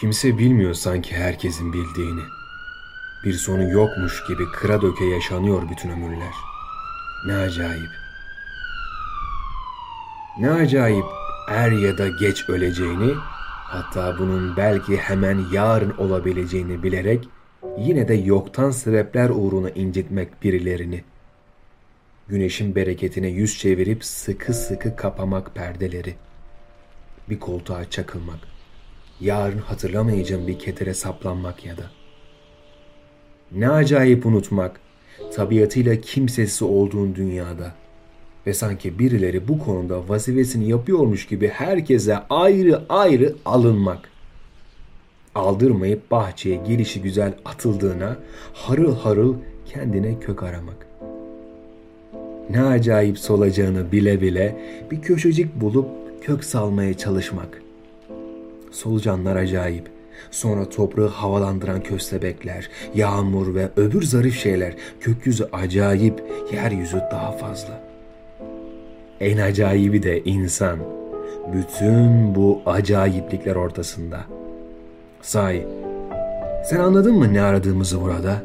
Kimse bilmiyor sanki herkesin bildiğini. Bir sonu yokmuş gibi kıra döke yaşanıyor bütün ömürler. Ne acayip. Ne acayip er ya da geç öleceğini, hatta bunun belki hemen yarın olabileceğini bilerek yine de yoktan sebepler uğruna incitmek birilerini. Güneşin bereketine yüz çevirip sıkı sıkı kapamak perdeleri. Bir koltuğa çakılmak. Yarın hatırlamayacağım bir kedere saplanmak ya da. Ne acayip unutmak, tabiatıyla kimsesi olduğun dünyada.'' ve sanki birileri bu konuda vazifesini yapıyormuş gibi herkese ayrı ayrı alınmak. Aldırmayıp bahçeye gelişi güzel atıldığına harıl harıl kendine kök aramak. Ne acayip solacağını bile bile bir köşecik bulup kök salmaya çalışmak. Solucanlar acayip. Sonra toprağı havalandıran köstebekler, yağmur ve öbür zarif şeyler, gökyüzü acayip, yeryüzü daha fazla.'' En acayibi de insan. Bütün bu acayiplikler ortasında. Sahi, sen anladın mı ne aradığımızı burada?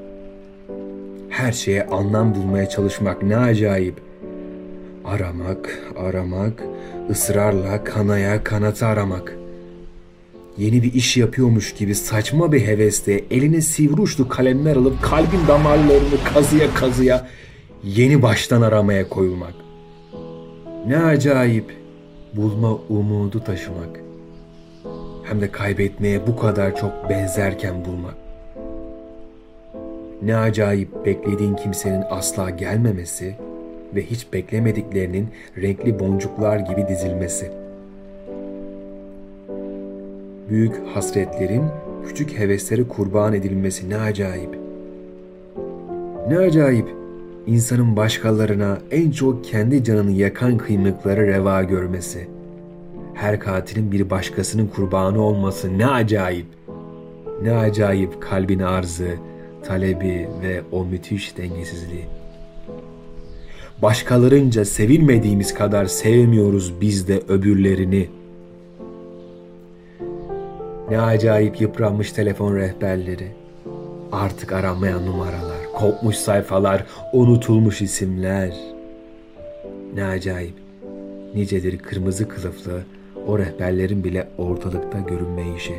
Her şeye anlam bulmaya çalışmak ne acayip. Aramak, aramak, ısrarla kanaya kanatı aramak. Yeni bir iş yapıyormuş gibi saçma bir hevesle eline sivri uçlu kalemler alıp kalbin damarlarını kazıya kazıya yeni baştan aramaya koyulmak. Ne acayip bulma umudu taşımak. Hem de kaybetmeye bu kadar çok benzerken bulmak. Ne acayip beklediğin kimsenin asla gelmemesi ve hiç beklemediklerinin renkli boncuklar gibi dizilmesi. Büyük hasretlerin küçük hevesleri kurban edilmesi ne acayip. Ne acayip insanın başkalarına en çok kendi canını yakan kıymıkları reva görmesi. Her katilin bir başkasının kurbanı olması ne acayip. Ne acayip kalbin arzı, talebi ve o müthiş dengesizliği. Başkalarınca sevilmediğimiz kadar sevmiyoruz biz de öbürlerini. Ne acayip yıpranmış telefon rehberleri. Artık aranmayan numaralar kopmuş sayfalar, unutulmuş isimler. Ne acayip, nicedir kırmızı kılıflı o rehberlerin bile ortalıkta görünmeyişi.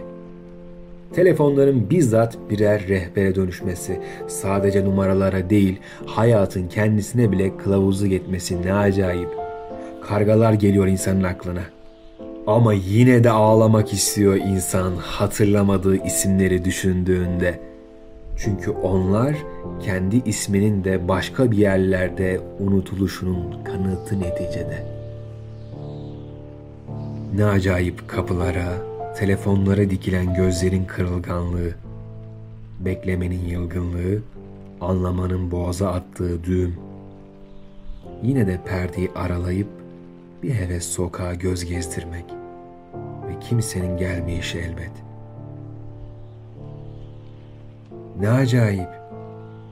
Telefonların bizzat birer rehbere dönüşmesi, sadece numaralara değil, hayatın kendisine bile kılavuzu yetmesi ne acayip. Kargalar geliyor insanın aklına. Ama yine de ağlamak istiyor insan hatırlamadığı isimleri düşündüğünde.'' Çünkü onlar kendi isminin de başka bir yerlerde unutuluşunun kanıtı neticede. Ne acayip kapılara, telefonlara dikilen gözlerin kırılganlığı, beklemenin yılgınlığı, anlamanın boğaza attığı düğüm. Yine de perdeyi aralayıp bir heves sokağa göz gezdirmek ve kimsenin gelmeyişi elbet.'' Ne acayip.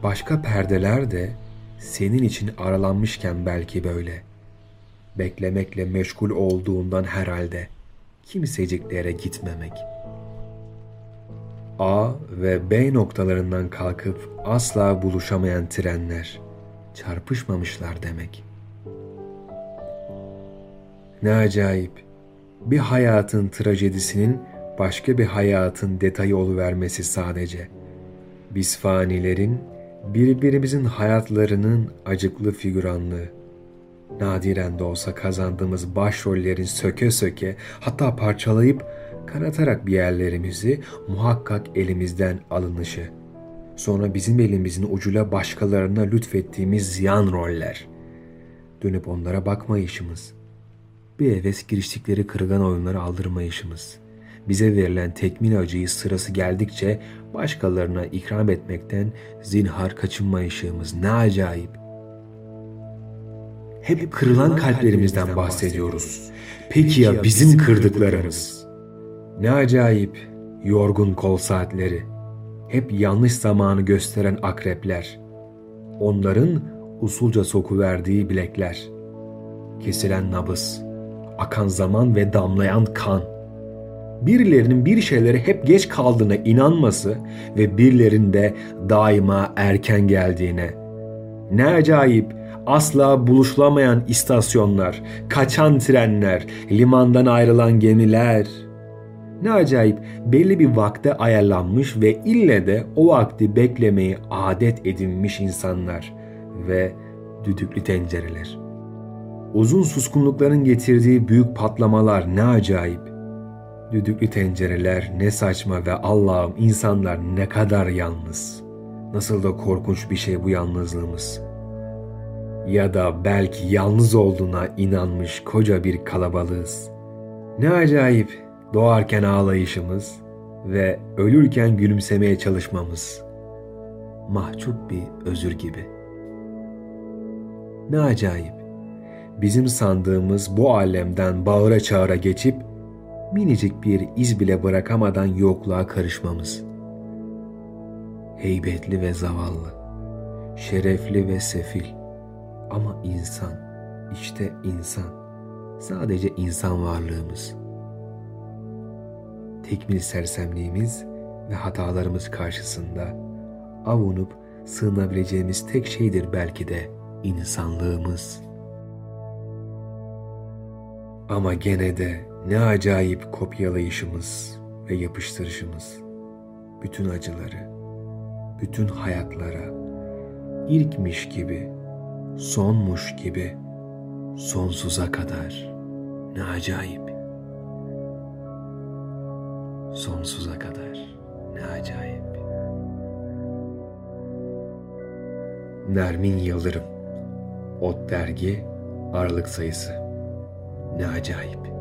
Başka perdeler de senin için aralanmışken belki böyle. Beklemekle meşgul olduğundan herhalde kimseciklere gitmemek. A ve B noktalarından kalkıp asla buluşamayan trenler çarpışmamışlar demek. Ne acayip. Bir hayatın trajedisinin başka bir hayatın detayı oluvermesi sadece.'' Biz fanilerin birbirimizin hayatlarının acıklı figüranlığı, nadiren de olsa kazandığımız başrollerin söke söke hatta parçalayıp kanatarak bir yerlerimizi muhakkak elimizden alınışı. Sonra bizim elimizin ucuyla başkalarına lütfettiğimiz ziyan roller. Dönüp onlara bakmayışımız. Bir heves giriştikleri kırılan oyunları aldırmayışımız.'' bize verilen tekmin acıyı sırası geldikçe başkalarına ikram etmekten zinhar kaçınmayışımız ne acayip. Hep kırılan kalplerimizden bahsediyoruz. Peki ya bizim kırdıklarımız? Ne acayip yorgun kol saatleri. Hep yanlış zamanı gösteren akrepler. Onların usulca sokuverdiği bilekler. Kesilen nabız, akan zaman ve damlayan kan.'' birilerinin bir şeylere hep geç kaldığına inanması ve birilerinde daima erken geldiğine. Ne acayip asla buluşulamayan istasyonlar, kaçan trenler, limandan ayrılan gemiler. Ne acayip belli bir vakte ayarlanmış ve ille de o vakti beklemeyi adet edinmiş insanlar ve düdüklü tencereler. Uzun suskunlukların getirdiği büyük patlamalar ne acayip. Düdüklü tencereler ne saçma ve Allah'ım insanlar ne kadar yalnız. Nasıl da korkunç bir şey bu yalnızlığımız. Ya da belki yalnız olduğuna inanmış koca bir kalabalığız. Ne acayip doğarken ağlayışımız ve ölürken gülümsemeye çalışmamız. Mahcup bir özür gibi. Ne acayip bizim sandığımız bu alemden bağıra çağıra geçip minicik bir iz bile bırakamadan yokluğa karışmamız. Heybetli ve zavallı, şerefli ve sefil ama insan, işte insan, sadece insan varlığımız. Tekmil sersemliğimiz ve hatalarımız karşısında avunup sığınabileceğimiz tek şeydir belki de insanlığımız.'' Ama gene de ne acayip kopyalayışımız ve yapıştırışımız. Bütün acıları, bütün hayatlara ilkmiş gibi, sonmuş gibi, sonsuza kadar. Ne acayip. Sonsuza kadar. Ne acayip. Nermin Yıldırım Ot Dergi Aralık Sayısı ne acayip.